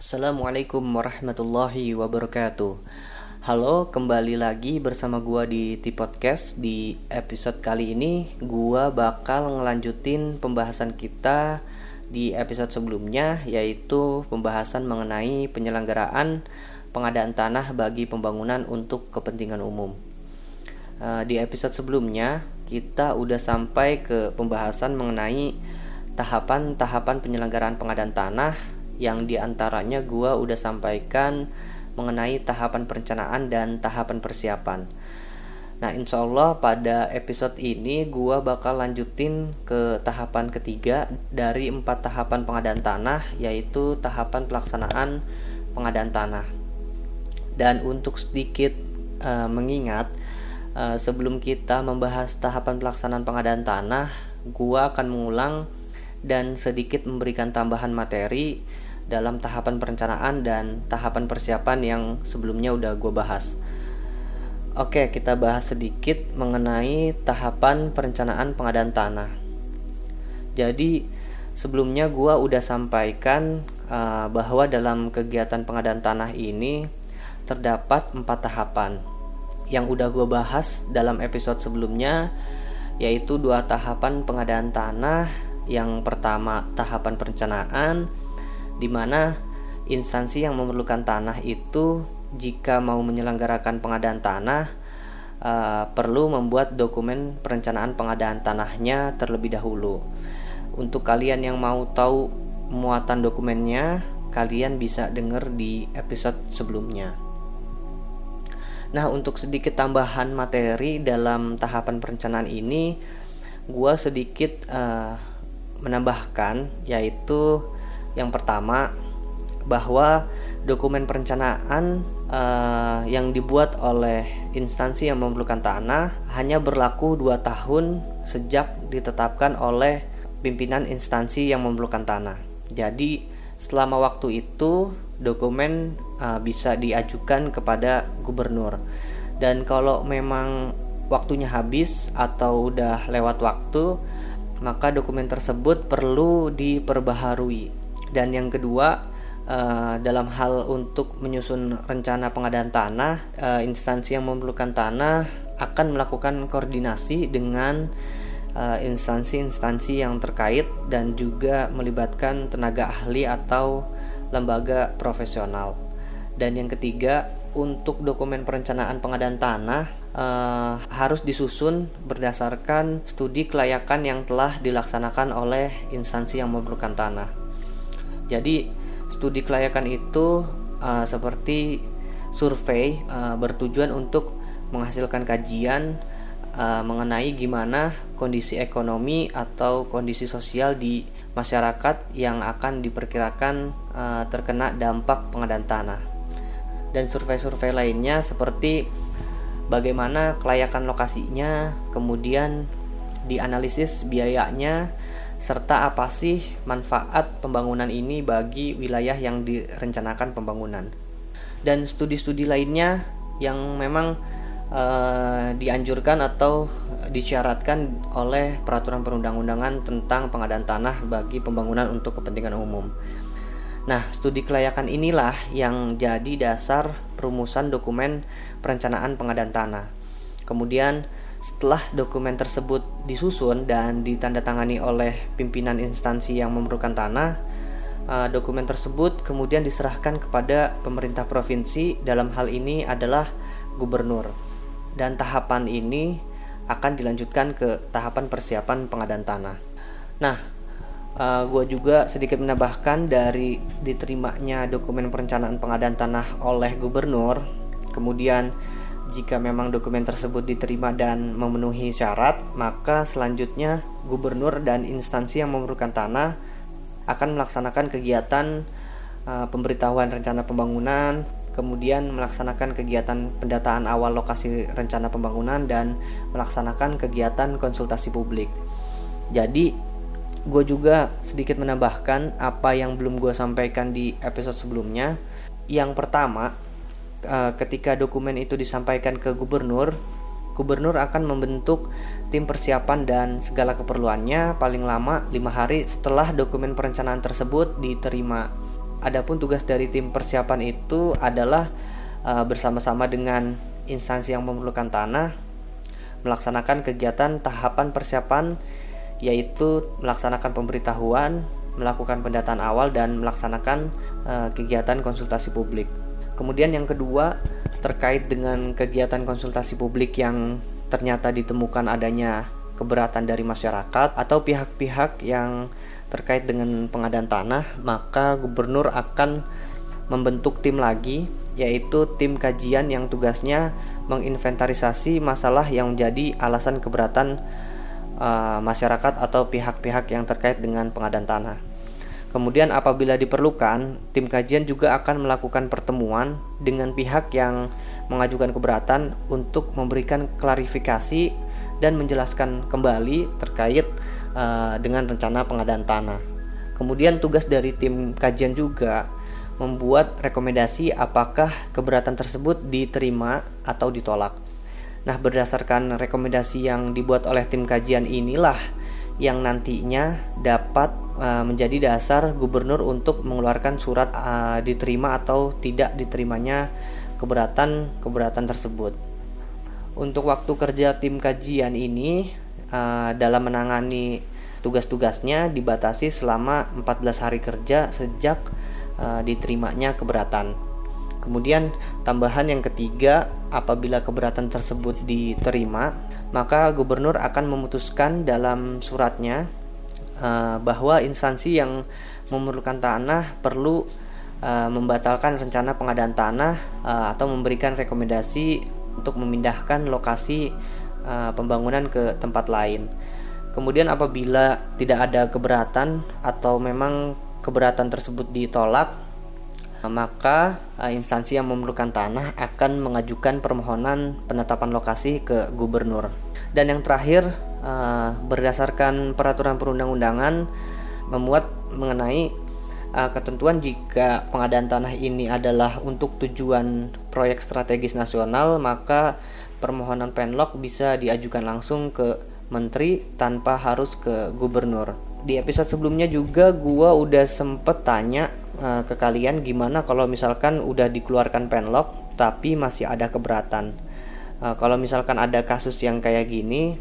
Assalamualaikum warahmatullahi wabarakatuh. Halo, kembali lagi bersama gua di T Podcast. Di episode kali ini gua bakal ngelanjutin pembahasan kita di episode sebelumnya yaitu pembahasan mengenai penyelenggaraan pengadaan tanah bagi pembangunan untuk kepentingan umum. Eh, di episode sebelumnya kita udah sampai ke pembahasan mengenai tahapan-tahapan penyelenggaraan pengadaan tanah yang di antaranya gue udah sampaikan mengenai tahapan perencanaan dan tahapan persiapan. Nah, insya Allah pada episode ini gue bakal lanjutin ke tahapan ketiga dari empat tahapan pengadaan tanah, yaitu tahapan pelaksanaan pengadaan tanah. Dan untuk sedikit uh, mengingat, uh, sebelum kita membahas tahapan pelaksanaan pengadaan tanah, gue akan mengulang dan sedikit memberikan tambahan materi dalam tahapan perencanaan dan tahapan persiapan yang sebelumnya udah gue bahas. Oke, kita bahas sedikit mengenai tahapan perencanaan pengadaan tanah. Jadi, sebelumnya gue udah sampaikan uh, bahwa dalam kegiatan pengadaan tanah ini terdapat empat tahapan yang udah gue bahas dalam episode sebelumnya, yaitu dua tahapan pengadaan tanah. Yang pertama, tahapan perencanaan, di mana instansi yang memerlukan tanah itu jika mau menyelenggarakan pengadaan tanah uh, perlu membuat dokumen perencanaan pengadaan tanahnya terlebih dahulu. Untuk kalian yang mau tahu muatan dokumennya, kalian bisa dengar di episode sebelumnya. Nah, untuk sedikit tambahan materi dalam tahapan perencanaan ini, gua sedikit uh, menambahkan yaitu yang pertama, bahwa dokumen perencanaan uh, yang dibuat oleh instansi yang memerlukan tanah hanya berlaku dua tahun sejak ditetapkan oleh pimpinan instansi yang memerlukan tanah. Jadi selama waktu itu dokumen uh, bisa diajukan kepada gubernur. Dan kalau memang waktunya habis atau udah lewat waktu, maka dokumen tersebut perlu diperbaharui dan yang kedua uh, dalam hal untuk menyusun rencana pengadaan tanah uh, instansi yang memerlukan tanah akan melakukan koordinasi dengan eh, instansi-instansi yang terkait dan juga melibatkan tenaga ahli atau lembaga profesional dan yang ketiga untuk dokumen perencanaan pengadaan tanah uh, harus disusun berdasarkan studi kelayakan yang telah dilaksanakan oleh instansi yang memerlukan tanah. Jadi studi kelayakan itu uh, seperti survei uh, bertujuan untuk menghasilkan kajian uh, mengenai gimana kondisi ekonomi atau kondisi sosial di masyarakat yang akan diperkirakan uh, terkena dampak pengadaan tanah. Dan survei-survei lainnya seperti bagaimana kelayakan lokasinya, kemudian dianalisis biayanya serta apa sih manfaat pembangunan ini bagi wilayah yang direncanakan pembangunan. Dan studi-studi lainnya yang memang uh, dianjurkan atau disyaratkan oleh peraturan perundang-undangan tentang pengadaan tanah bagi pembangunan untuk kepentingan umum. Nah, studi kelayakan inilah yang jadi dasar perumusan dokumen perencanaan pengadaan tanah. Kemudian setelah dokumen tersebut disusun dan ditandatangani oleh pimpinan instansi yang memerlukan tanah, uh, dokumen tersebut kemudian diserahkan kepada pemerintah provinsi. Dalam hal ini adalah gubernur, dan tahapan ini akan dilanjutkan ke tahapan persiapan pengadaan tanah. Nah, uh, gue juga sedikit menambahkan dari diterimanya dokumen perencanaan pengadaan tanah oleh gubernur, kemudian jika memang dokumen tersebut diterima dan memenuhi syarat, maka selanjutnya gubernur dan instansi yang memerlukan tanah akan melaksanakan kegiatan uh, pemberitahuan rencana pembangunan, kemudian melaksanakan kegiatan pendataan awal lokasi rencana pembangunan dan melaksanakan kegiatan konsultasi publik. Jadi, gue juga sedikit menambahkan apa yang belum gue sampaikan di episode sebelumnya. Yang pertama, uh, ketika dokumen itu disampaikan ke gubernur, gubernur akan membentuk tim persiapan dan segala keperluannya paling lama lima hari setelah dokumen perencanaan tersebut diterima. Adapun tugas dari tim persiapan itu adalah uh, bersama-sama dengan instansi yang memerlukan tanah melaksanakan kegiatan tahapan persiapan yaitu melaksanakan pemberitahuan, melakukan pendataan awal dan melaksanakan uh, kegiatan konsultasi publik. Kemudian yang kedua terkait dengan kegiatan konsultasi publik yang ternyata ditemukan adanya keberatan dari masyarakat atau pihak-pihak yang terkait dengan pengadaan tanah, maka gubernur akan membentuk tim lagi yaitu tim kajian yang tugasnya menginventarisasi masalah yang menjadi alasan keberatan uh, masyarakat atau pihak-pihak yang terkait dengan pengadaan tanah. Kemudian apabila diperlukan, tim kajian juga akan melakukan pertemuan dengan pihak yang mengajukan keberatan untuk memberikan klarifikasi dan menjelaskan kembali terkait uh, dengan rencana pengadaan tanah. Kemudian tugas dari tim kajian juga membuat rekomendasi apakah keberatan tersebut diterima atau ditolak. Nah, berdasarkan rekomendasi yang dibuat oleh tim kajian inilah yang nantinya dapat uh, menjadi dasar gubernur untuk mengeluarkan surat uh, diterima atau tidak diterimanya keberatan-keberatan tersebut. Untuk waktu kerja tim kajian ini uh, dalam menangani tugas-tugasnya dibatasi selama 14 hari kerja sejak diterimanya keberatan. Kemudian tambahan yang ketiga, apabila keberatan tersebut diterima, maka gubernur akan memutuskan dalam suratnya uh, bahwa instansi yang memerlukan tanah perlu uh, membatalkan rencana pengadaan tanah uh, atau memberikan rekomendasi untuk memindahkan lokasi pembangunan ke tempat lain. Kemudian apabila tidak ada keberatan atau memang keberatan tersebut ditolak, maka uh, instansi yang memerlukan tanah akan mengajukan permohonan penetapan lokasi ke gubernur. Dan yang terakhir, uh, berdasarkan peraturan perundang-undangan memuat mengenai uh, ketentuan jika pengadaan tanah ini adalah untuk tujuan proyek strategis nasional, maka permohonan penlok bisa diajukan langsung ke menteri tanpa harus ke gubernur. Di episode sebelumnya juga gua udah sempet tanya uh, ke kalian gimana kalau misalkan udah dikeluarkan penlok tapi masih ada keberatan. Uh, kalau misalkan ada kasus yang kayak gini,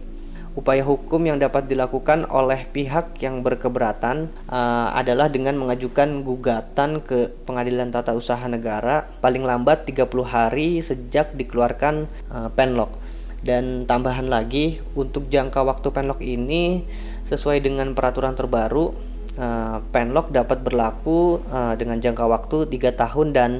upaya hukum yang dapat dilakukan oleh pihak yang berkeberatan uh, adalah dengan mengajukan gugatan ke Pengadilan Tata Usaha Negara paling lambat 30 hari sejak dikeluarkan uh, penlok. Dan tambahan lagi untuk jangka waktu penlok ini sesuai dengan peraturan terbaru uh, penlok dapat berlaku uh, dengan jangka waktu 3 tahun dan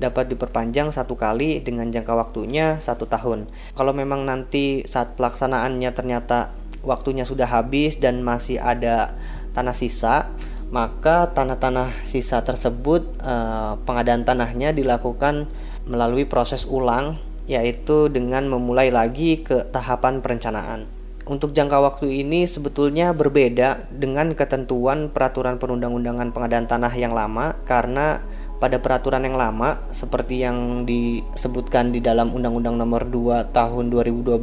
dapat diperpanjang satu kali dengan jangka waktunya satu tahun. Kalau memang nanti saat pelaksanaannya ternyata waktunya sudah habis dan masih ada tanah sisa, maka tanah-tanah sisa tersebut uh, pengadaan tanahnya dilakukan melalui proses ulang yaitu dengan memulai lagi ke tahapan perencanaan. Untuk jangka waktu ini sebetulnya berbeda dengan ketentuan peraturan perundang-undangan pengadaan tanah yang lama karena pada peraturan yang lama seperti yang disebutkan di dalam Undang-Undang Nomor 2 Tahun 2012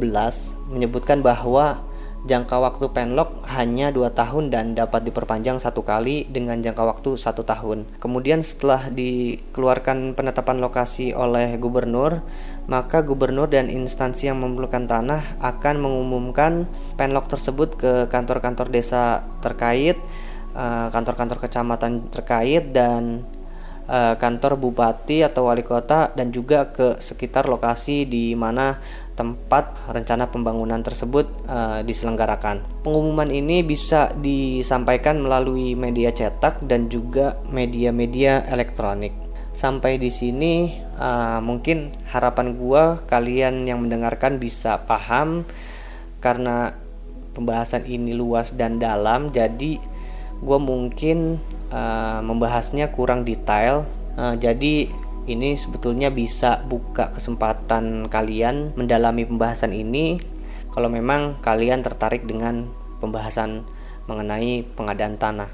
menyebutkan bahwa Jangka waktu penlock hanya dua tahun dan dapat diperpanjang satu kali dengan jangka waktu satu tahun. Kemudian setelah dikeluarkan penetapan lokasi oleh gubernur, maka gubernur dan instansi yang memerlukan tanah akan mengumumkan penlock tersebut ke kantor-kantor desa terkait, eh, kantor-kantor kecamatan terkait dan eh, kantor bupati atau wali kota dan juga ke sekitar lokasi di mana tempat rencana pembangunan tersebut uh, diselenggarakan. Pengumuman ini bisa disampaikan melalui media cetak dan juga media-media elektronik. Sampai di sini uh, mungkin harapan gua kalian yang mendengarkan bisa paham karena pembahasan ini luas dan dalam jadi gue mungkin uh, membahasnya kurang detail. Uh, jadi ini sebetulnya bisa buka kesempatan kalian mendalami pembahasan ini kalau memang kalian tertarik dengan pembahasan mengenai pengadaan tanah.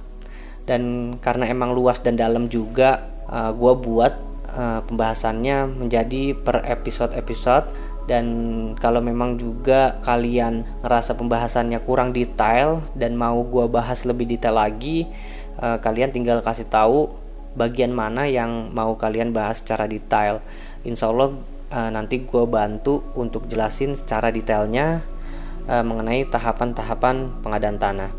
Dan karena emang luas dan dalam juga uh, eh, gue buat uh, pembahasannya menjadi per episode-episode. Dan kalau memang juga kalian ngerasa pembahasannya kurang detail dan mau gue bahas lebih detail lagi uh, kalian tinggal kasih tahu bagian mana yang mau kalian bahas secara detail. Insya Allah uh, nanti gue bantu untuk jelasin secara detailnya uh, mengenai tahapan-tahapan pengadaan tanah.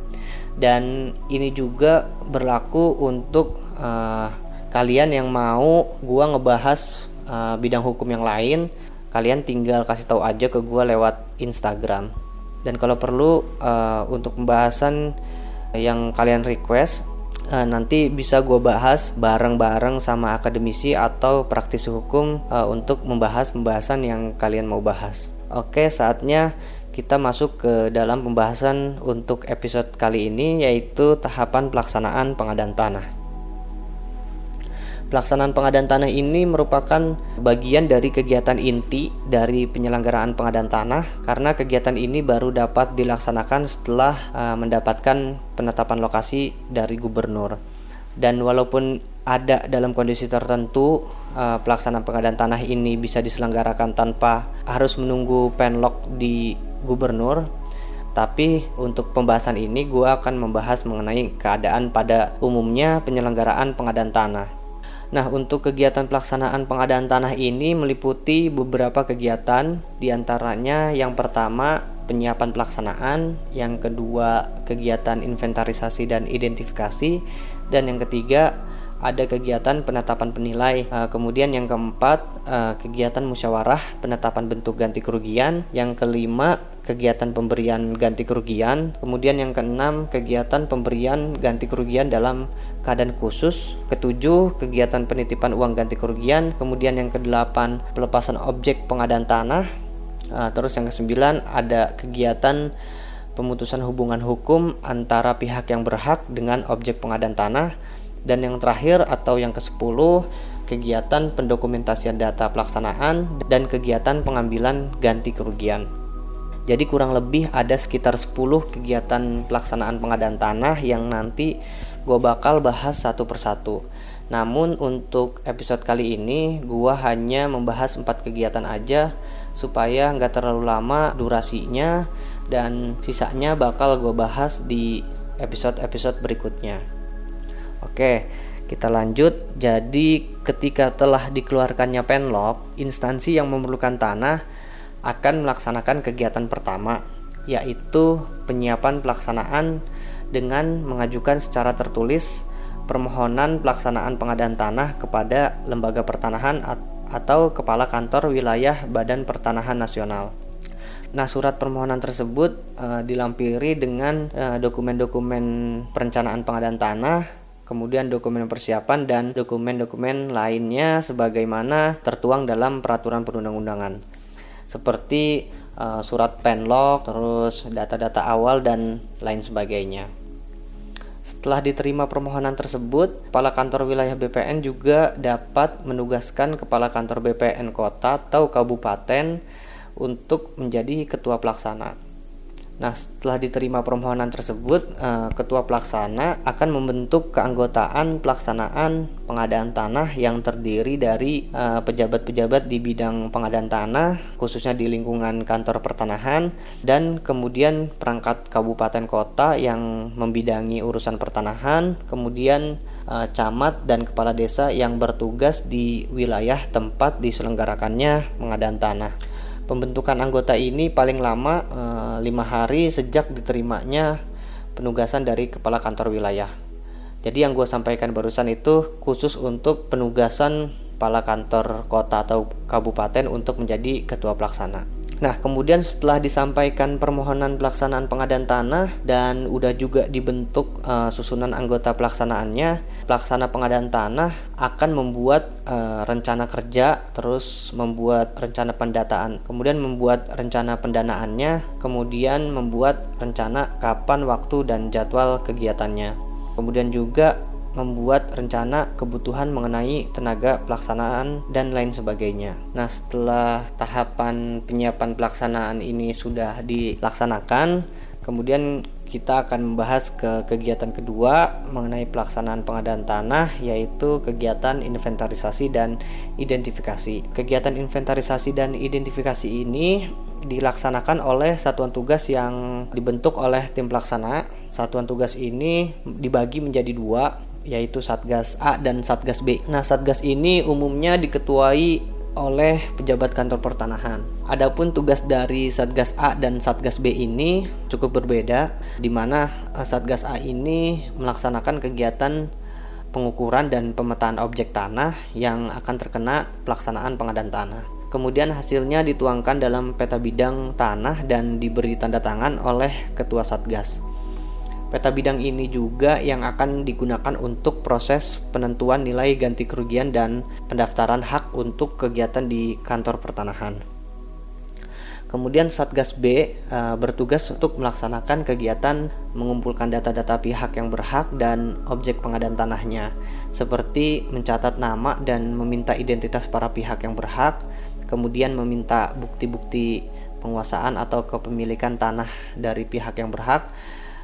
Dan ini juga berlaku untuk uh, kalian yang mau gue ngebahas uh, bidang hukum yang lain, kalian tinggal kasih tahu aja ke gue lewat Instagram. Dan kalau perlu uh, untuk pembahasan yang kalian request uh, nanti bisa gue bahas bareng-bareng sama akademisi atau praktisi hukum uh, untuk membahas pembahasan yang kalian mau bahas. Oke, saatnya kita masuk ke dalam pembahasan untuk episode kali ini yaitu tahapan pelaksanaan pengadaan tanah. Pelaksanaan pengadaan tanah ini merupakan bagian dari kegiatan inti dari penyelenggaraan pengadaan tanah karena kegiatan ini baru dapat dilaksanakan setelah uh, mendapatkan penetapan lokasi dari gubernur. Dan walaupun ada dalam kondisi tertentu uh, pelaksanaan pengadaan tanah ini bisa diselenggarakan tanpa harus menunggu penlok di gubernur, tapi untuk pembahasan ini gue akan membahas mengenai keadaan pada umumnya penyelenggaraan pengadaan tanah. Nah, untuk kegiatan pelaksanaan pengadaan tanah ini meliputi beberapa kegiatan, di antaranya yang pertama penyiapan pelaksanaan, yang kedua kegiatan inventarisasi dan identifikasi, dan yang ketiga ada kegiatan penetapan penilai. Uh, kemudian yang keempat, uh, kegiatan musyawarah penetapan bentuk ganti kerugian. Yang kelima, kegiatan pemberian ganti kerugian. Kemudian yang keenam, kegiatan pemberian ganti kerugian dalam keadaan khusus. Ketujuh, kegiatan penitipan uang ganti kerugian. Kemudian yang kedelapan, pelepasan objek pengadaan tanah. Uh, terus yang kesembilan, ada kegiatan pemutusan hubungan hukum antara pihak yang berhak dengan objek pengadaan tanah dan yang terakhir atau yang ke-10 kegiatan pendokumentasian data pelaksanaan dan kegiatan pengambilan ganti kerugian. Jadi kurang lebih ada sekitar 10 kegiatan pelaksanaan pengadaan tanah yang nanti gue bakal bahas satu persatu. Namun untuk episode kali ini gue hanya membahas 4 kegiatan aja supaya nggak terlalu lama durasinya dan sisanya bakal gue bahas di episode-episode berikutnya. Oke, kita lanjut. Jadi, ketika telah dikeluarkannya penlok, instansi yang memerlukan tanah akan melaksanakan kegiatan pertama, yaitu penyiapan pelaksanaan dengan mengajukan secara tertulis permohonan pelaksanaan pengadaan tanah kepada lembaga pertanahan atau kepala kantor wilayah Badan Pertanahan Nasional. Nah, surat permohonan tersebut uh, dilampiri dengan eh, dokumen-dokumen perencanaan pengadaan tanah kemudian dokumen persiapan dan dokumen-dokumen lainnya sebagaimana tertuang dalam peraturan perundang-undangan seperti uh, surat penlog, terus data-data awal dan lain sebagainya. Setelah diterima permohonan tersebut, Kepala Kantor Wilayah BPN juga dapat menugaskan Kepala Kantor BPN Kota atau Kabupaten untuk menjadi Ketua Pelaksana. Nah, setelah diterima permohonan tersebut, eh, ketua pelaksana akan membentuk keanggotaan pelaksanaan pengadaan tanah yang terdiri dari eh, pejabat-pejabat di bidang pengadaan tanah, khususnya di lingkungan kantor pertanahan, dan kemudian perangkat kabupaten kota yang membidangi urusan pertanahan, kemudian eh, camat dan kepala desa yang bertugas di wilayah tempat diselenggarakannya pengadaan tanah. Pembentukan anggota ini paling lama eh, lima hari sejak diterimanya penugasan dari kepala kantor wilayah. Jadi yang gue sampaikan barusan itu khusus untuk penugasan kepala kantor kota atau kabupaten untuk menjadi ketua pelaksana. Nah, kemudian setelah disampaikan permohonan pelaksanaan pengadaan tanah dan udah juga dibentuk uh, susunan anggota pelaksanaannya, pelaksana pengadaan tanah akan membuat uh, rencana kerja, terus membuat rencana pendataan, kemudian membuat rencana pendanaannya, kemudian membuat rencana kapan waktu dan jadwal kegiatannya. Kemudian juga membuat rencana kebutuhan mengenai tenaga pelaksanaan dan lain sebagainya. Nah, setelah tahapan penyiapan pelaksanaan ini sudah dilaksanakan, kemudian kita akan membahas ke kegiatan kedua mengenai pelaksanaan pengadaan tanah yaitu kegiatan inventarisasi dan identifikasi. Kegiatan inventarisasi dan identifikasi ini dilaksanakan oleh satuan tugas yang dibentuk oleh tim pelaksana. Satuan tugas ini dibagi menjadi dua yaitu Satgas A dan Satgas B. Nah, Satgas ini umumnya diketuai oleh pejabat kantor pertanahan. Adapun tugas dari Satgas A dan Satgas B ini cukup berbeda, di mana eh, Satgas A ini melaksanakan kegiatan pengukuran dan pemetaan objek tanah yang akan terkena pelaksanaan pengadaan tanah. Kemudian hasilnya dituangkan dalam peta bidang tanah dan diberi tanda tangan oleh Ketua Satgas. Peta bidang ini juga yang akan digunakan untuk proses penentuan nilai ganti kerugian dan pendaftaran hak untuk kegiatan di kantor pertanahan. Kemudian Satgas B uh, bertugas untuk melaksanakan kegiatan mengumpulkan data-data pihak yang berhak dan objek pengadaan tanahnya, seperti mencatat nama dan meminta identitas para pihak yang berhak, kemudian meminta bukti-bukti penguasaan atau kepemilikan tanah dari pihak yang berhak,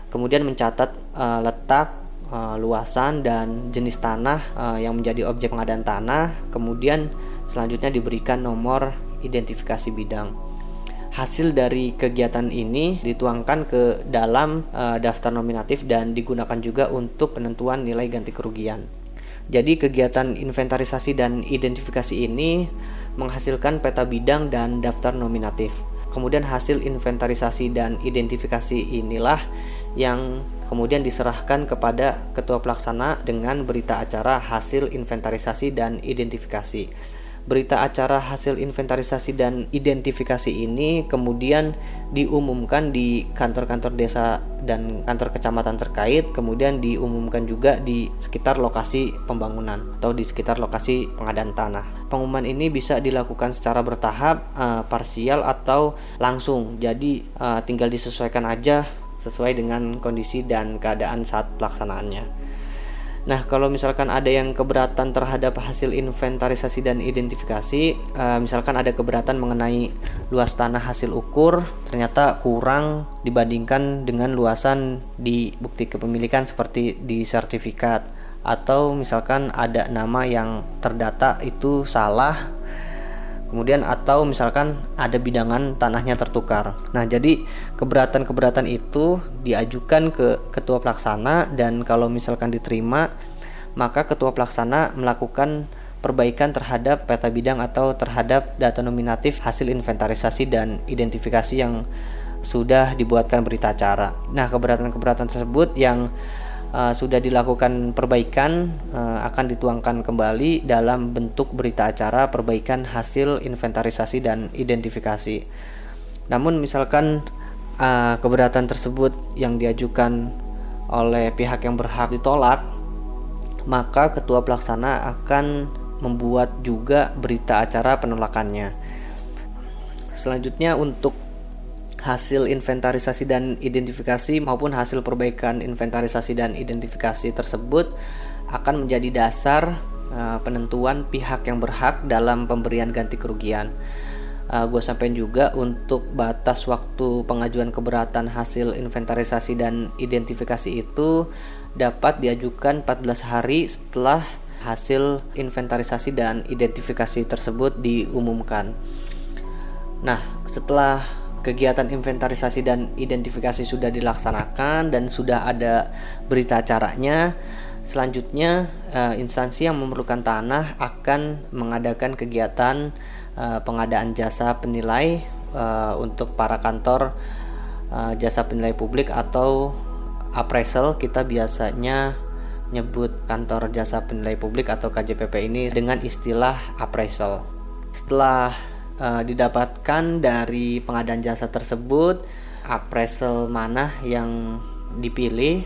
kemudian mencatat uh, letak, uh, luasan dan jenis tanah uh, yang menjadi objek pengadaan tanah, kemudian selanjutnya diberikan nomor identifikasi bidang. Hasil dari kegiatan ini dituangkan ke dalam uh, daftar nominatif dan digunakan juga untuk penentuan nilai ganti kerugian. Jadi kegiatan inventarisasi dan identifikasi ini menghasilkan peta bidang dan daftar nominatif. Kemudian hasil inventarisasi dan identifikasi inilah yang kemudian diserahkan kepada ketua pelaksana dengan berita acara hasil inventarisasi dan identifikasi. Berita acara hasil inventarisasi dan identifikasi ini kemudian diumumkan di kantor-kantor desa dan kantor kecamatan terkait, kemudian diumumkan juga di sekitar lokasi pembangunan atau di sekitar lokasi pengadaan tanah. Pengumuman ini bisa dilakukan secara bertahap, uh, parsial atau langsung. Jadi uh, tinggal disesuaikan aja sesuai dengan kondisi dan keadaan saat pelaksanaannya. Nah, kalau misalkan ada yang keberatan terhadap hasil inventarisasi dan identifikasi, uh, misalkan ada keberatan mengenai luas tanah hasil ukur, ternyata kurang dibandingkan dengan luasan di bukti kepemilikan seperti di sertifikat, atau misalkan ada nama yang terdata itu salah kemudian atau misalkan ada bidangan tanahnya tertukar. Nah, jadi keberatan-keberatan itu diajukan ke ketua pelaksana dan kalau misalkan diterima, maka ketua pelaksana melakukan perbaikan terhadap peta bidang atau terhadap data nominatif hasil inventarisasi dan identifikasi yang sudah dibuatkan berita acara. Nah, keberatan-keberatan tersebut yang uh, sudah dilakukan perbaikan uh, akan dituangkan kembali dalam bentuk berita acara perbaikan hasil inventarisasi dan identifikasi. Namun misalkan uh, keberatan tersebut yang diajukan oleh pihak yang berhak ditolak, maka ketua pelaksana akan membuat juga berita acara penolakannya. Selanjutnya untuk hasil inventarisasi dan identifikasi maupun hasil perbaikan inventarisasi dan identifikasi tersebut akan menjadi dasar uh, penentuan pihak yang berhak dalam pemberian ganti kerugian. Uh, gue sampaikan juga untuk batas waktu pengajuan keberatan hasil inventarisasi dan identifikasi itu dapat diajukan 14 hari setelah hasil inventarisasi dan identifikasi tersebut diumumkan. Nah, setelah kegiatan inventarisasi dan identifikasi sudah dilaksanakan dan sudah ada berita acaranya. Selanjutnya, uh, instansi yang memerlukan tanah akan mengadakan kegiatan uh, pengadaan jasa penilai uh, untuk para kantor jasa penilai publik atau appraisal. Kita biasanya nyebut kantor jasa penilai publik atau KJPP ini dengan istilah appraisal. Setelah uh, didapatkan dari pengadaan jasa tersebut appraisal mana yang dipilih.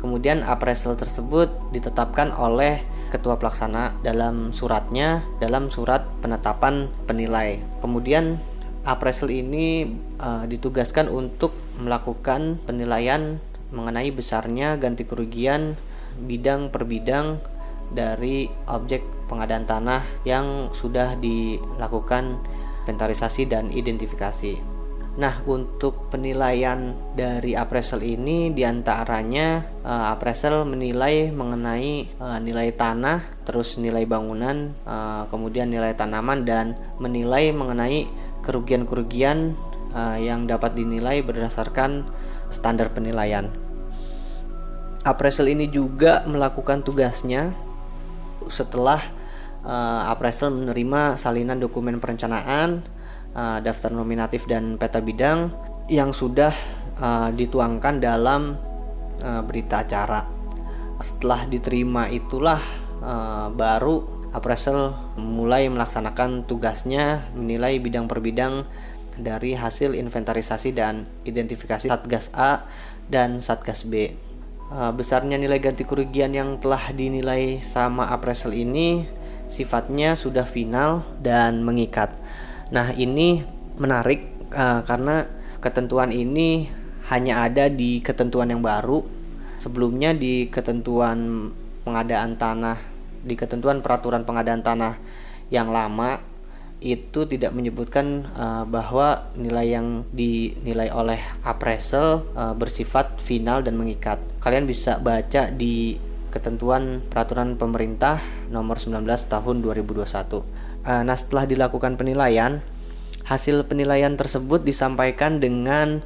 Kemudian appraisal tersebut ditetapkan oleh ketua pelaksana dalam suratnya dalam surat penetapan penilai. Kemudian appraisal ini uh, ditugaskan untuk melakukan penilaian mengenai besarnya ganti kerugian bidang per bidang dari objek pengadaan tanah yang sudah dilakukan inventarisasi dan identifikasi. Nah, untuk penilaian dari appraisal ini di antaranya uh, appraisal menilai mengenai uh, nilai tanah, terus nilai bangunan, uh, kemudian nilai tanaman dan menilai mengenai kerugian-kerugian uh, yang dapat dinilai berdasarkan standar penilaian. appraisal ini juga melakukan tugasnya setelah uh, appraisal menerima salinan dokumen perencanaan, uh, daftar nominatif dan peta bidang yang sudah uh, dituangkan dalam uh, berita acara. Setelah diterima itulah uh, baru appraisal mulai melaksanakan tugasnya menilai bidang per bidang dari hasil inventarisasi dan identifikasi Satgas A dan Satgas B. Besarnya nilai ganti kerugian yang telah dinilai sama appraisal ini sifatnya sudah final dan mengikat. Nah, ini menarik uh, karena ketentuan ini hanya ada di ketentuan yang baru. Sebelumnya di ketentuan pengadaan tanah, di ketentuan peraturan pengadaan tanah yang lama itu tidak menyebutkan uh, bahwa nilai yang dinilai oleh appraisal uh, bersifat final dan mengikat. Kalian bisa baca di ketentuan peraturan pemerintah nomor 19 tahun 2021. Uh, nah, setelah dilakukan penilaian, hasil penilaian tersebut disampaikan dengan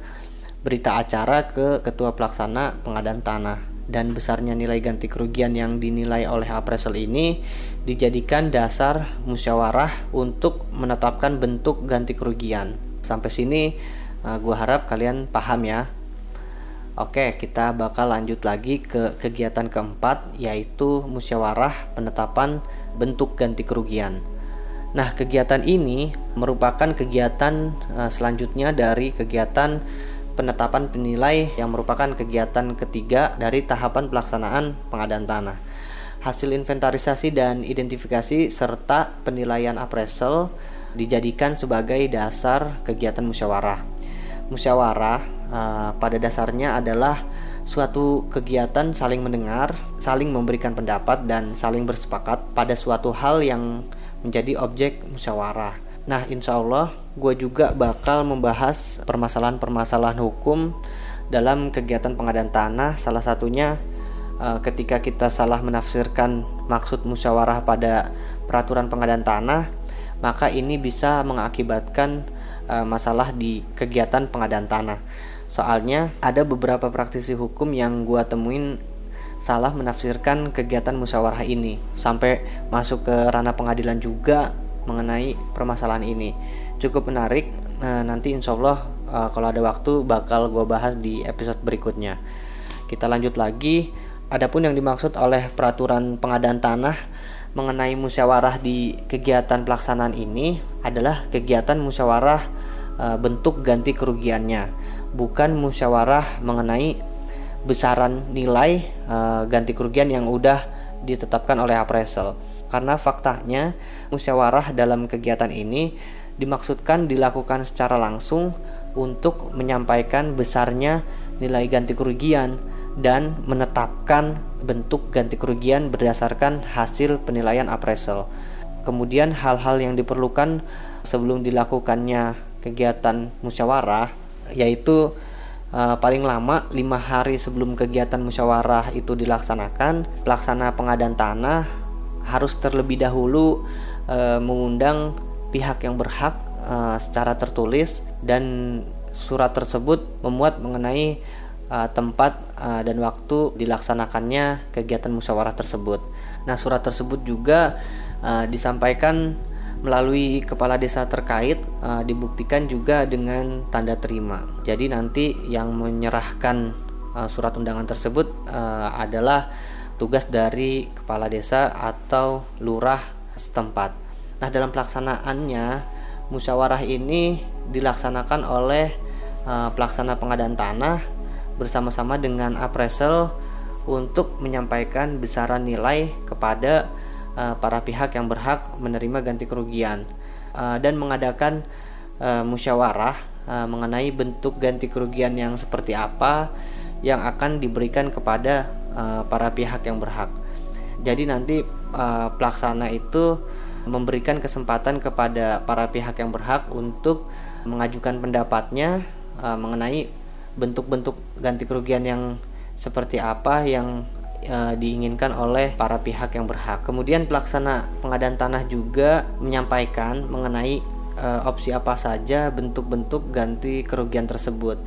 berita acara ke ketua pelaksana pengadaan tanah dan besarnya nilai ganti kerugian yang dinilai oleh appraisal ini dijadikan dasar musyawarah untuk menetapkan bentuk ganti kerugian. Sampai sini uh, gue harap kalian paham ya. Oke, kita bakal lanjut lagi ke kegiatan keempat yaitu musyawarah penetapan bentuk ganti kerugian. Nah, kegiatan ini merupakan kegiatan uh, selanjutnya dari kegiatan penetapan penilai yang merupakan kegiatan ketiga dari tahapan pelaksanaan pengadaan tanah. Hasil inventarisasi dan identifikasi serta penilaian appraisal dijadikan sebagai dasar kegiatan musyawarah. Musyawarah uh, pada dasarnya adalah suatu kegiatan saling mendengar, saling memberikan pendapat dan saling bersepakat pada suatu hal yang menjadi objek musyawarah. Nah, insya Allah gue juga bakal membahas permasalahan-permasalahan hukum dalam kegiatan pengadaan tanah. Salah satunya uh, ketika kita salah menafsirkan maksud musyawarah pada peraturan pengadaan tanah, maka ini bisa mengakibatkan uh, masalah di kegiatan pengadaan tanah. Soalnya ada beberapa praktisi hukum yang gue temuin salah menafsirkan kegiatan musyawarah ini sampai masuk ke ranah pengadilan juga mengenai permasalahan ini. Cukup menarik nah, nanti insya Allah uh, kalau ada waktu bakal gue bahas di episode berikutnya. Kita lanjut lagi. Adapun yang dimaksud oleh peraturan pengadaan tanah mengenai musyawarah di kegiatan pelaksanaan ini adalah kegiatan musyawarah uh, bentuk ganti kerugiannya bukan musyawarah mengenai besaran nilai uh, ganti kerugian yang udah ditetapkan oleh appraisal karena faktanya musyawarah dalam kegiatan ini dimaksudkan dilakukan secara langsung untuk menyampaikan besarnya nilai ganti kerugian dan menetapkan bentuk ganti kerugian berdasarkan hasil penilaian appraisal. Kemudian hal-hal yang diperlukan sebelum dilakukannya kegiatan musyawarah yaitu uh, paling lama lima hari sebelum kegiatan musyawarah itu dilaksanakan pelaksana pengadaan tanah harus terlebih dahulu e, mengundang pihak yang berhak e, secara tertulis dan surat tersebut memuat mengenai e, tempat e, dan waktu dilaksanakannya kegiatan musyawarah tersebut. Nah, surat tersebut juga e, disampaikan melalui kepala desa terkait e, dibuktikan juga dengan tanda terima. Jadi nanti yang menyerahkan e, surat undangan tersebut e, adalah tugas dari kepala desa atau lurah setempat. Nah, dalam pelaksanaannya musyawarah ini dilaksanakan oleh uh, pelaksana pengadaan tanah bersama-sama dengan appraisal untuk menyampaikan besaran nilai kepada uh, para pihak yang berhak menerima ganti kerugian uh, dan mengadakan uh, musyawarah mengenai bentuk ganti kerugian yang seperti apa yang akan diberikan kepada para pihak yang berhak. Jadi nanti pelaksana itu memberikan kesempatan kepada para pihak yang berhak untuk mengajukan pendapatnya mengenai bentuk-bentuk ganti kerugian yang seperti apa yang uh, diinginkan oleh para pihak yang berhak. Kemudian pelaksana pengadaan tanah juga menyampaikan mengenai uh, opsi apa saja bentuk-bentuk ganti kerugian tersebut.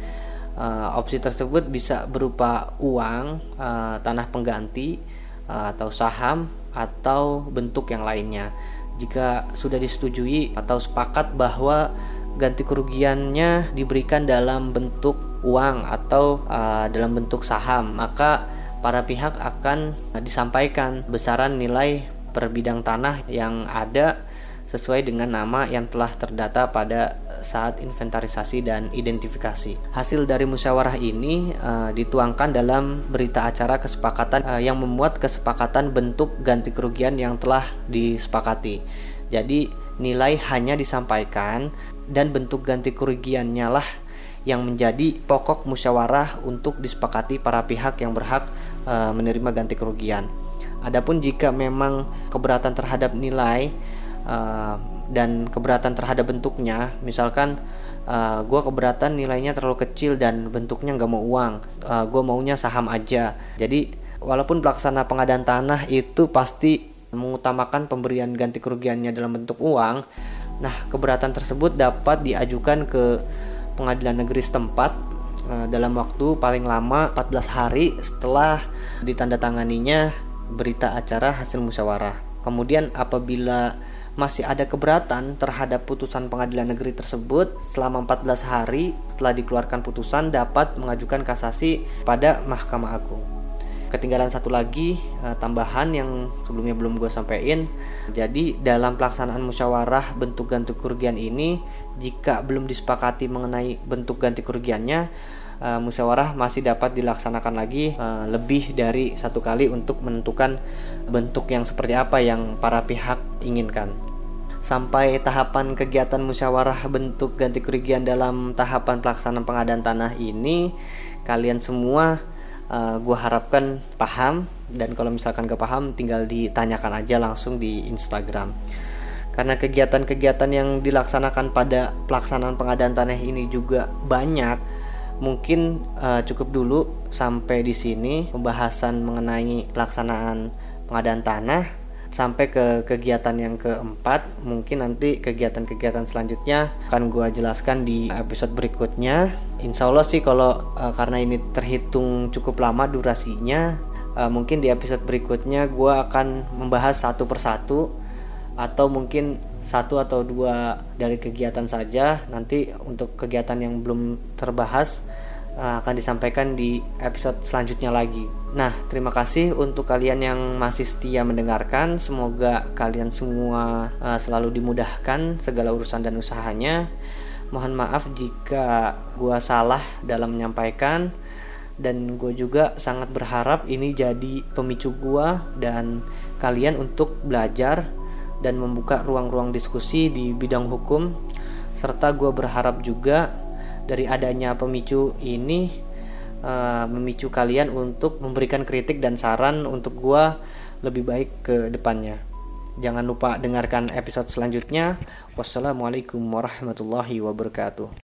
uh, opsi tersebut bisa berupa uang uh, tanah pengganti uh, atau saham atau bentuk yang lainnya jika sudah disetujui atau sepakat bahwa ganti kerugiannya diberikan dalam bentuk uang atau uh, dalam bentuk saham maka para pihak akan disampaikan besaran nilai per bidang tanah yang ada sesuai dengan nama yang telah terdata pada saat inventarisasi dan identifikasi. Hasil dari musyawarah ini uh, dituangkan dalam berita acara kesepakatan uh, yang memuat kesepakatan bentuk ganti kerugian yang telah disepakati. Jadi nilai hanya disampaikan dan bentuk ganti kerugiannya lah yang menjadi pokok musyawarah untuk disepakati para pihak yang berhak uh, menerima ganti kerugian. Adapun jika memang keberatan terhadap nilai uh, dan keberatan terhadap bentuknya, misalkan uh, gue keberatan nilainya terlalu kecil dan bentuknya nggak mau uang, uh, gue maunya saham aja. Jadi walaupun pelaksana pengadaan tanah itu pasti mengutamakan pemberian ganti kerugiannya dalam bentuk uang, nah keberatan tersebut dapat diajukan ke pengadilan negeri setempat dalam waktu paling lama 14 hari setelah ditandatanganinya berita acara hasil musyawarah. Kemudian apabila masih ada keberatan terhadap putusan pengadilan negeri tersebut selama 14 hari setelah dikeluarkan putusan dapat mengajukan kasasi pada Mahkamah Agung. Ketinggalan satu lagi uh, tambahan yang sebelumnya belum gue sampaikan. Jadi dalam pelaksanaan musyawarah bentuk ganti kerugian ini jika belum disepakati mengenai bentuk ganti kerugiannya uh, musyawarah masih dapat dilaksanakan lagi uh, lebih dari satu kali untuk menentukan bentuk yang seperti apa yang para pihak inginkan. Sampai tahapan kegiatan musyawarah bentuk ganti kerugian dalam tahapan pelaksanaan pengadaan tanah ini, kalian semua uh, eh, gue harapkan paham dan kalau misalkan gak paham tinggal ditanyakan aja langsung di Instagram karena kegiatan-kegiatan yang dilaksanakan pada pelaksanaan pengadaan tanah ini juga banyak mungkin uh, cukup dulu sampai di sini pembahasan mengenai pelaksanaan pengadaan tanah. Sampai ke kegiatan yang keempat mungkin nanti kegiatan-kegiatan selanjutnya akan gue jelaskan di episode berikutnya. Insya Allah sih kalau uh, karena ini terhitung cukup lama durasinya uh, mungkin di episode berikutnya gue akan membahas satu persatu atau mungkin satu atau dua dari kegiatan saja nanti untuk kegiatan yang belum terbahas uh, akan disampaikan di episode selanjutnya lagi. Nah, terima kasih untuk kalian yang masih setia mendengarkan. Semoga kalian semua uh, selalu dimudahkan segala urusan dan usahanya. Mohon maaf jika gua salah dalam menyampaikan dan gue juga sangat berharap ini jadi pemicu gua dan kalian untuk belajar dan membuka ruang-ruang diskusi di bidang hukum. Serta gue berharap juga dari adanya pemicu ini uh, memicu kalian untuk memberikan kritik dan saran untuk gue lebih baik ke depannya. Jangan lupa dengarkan episode selanjutnya. Wassalamualaikum warahmatullahi wabarakatuh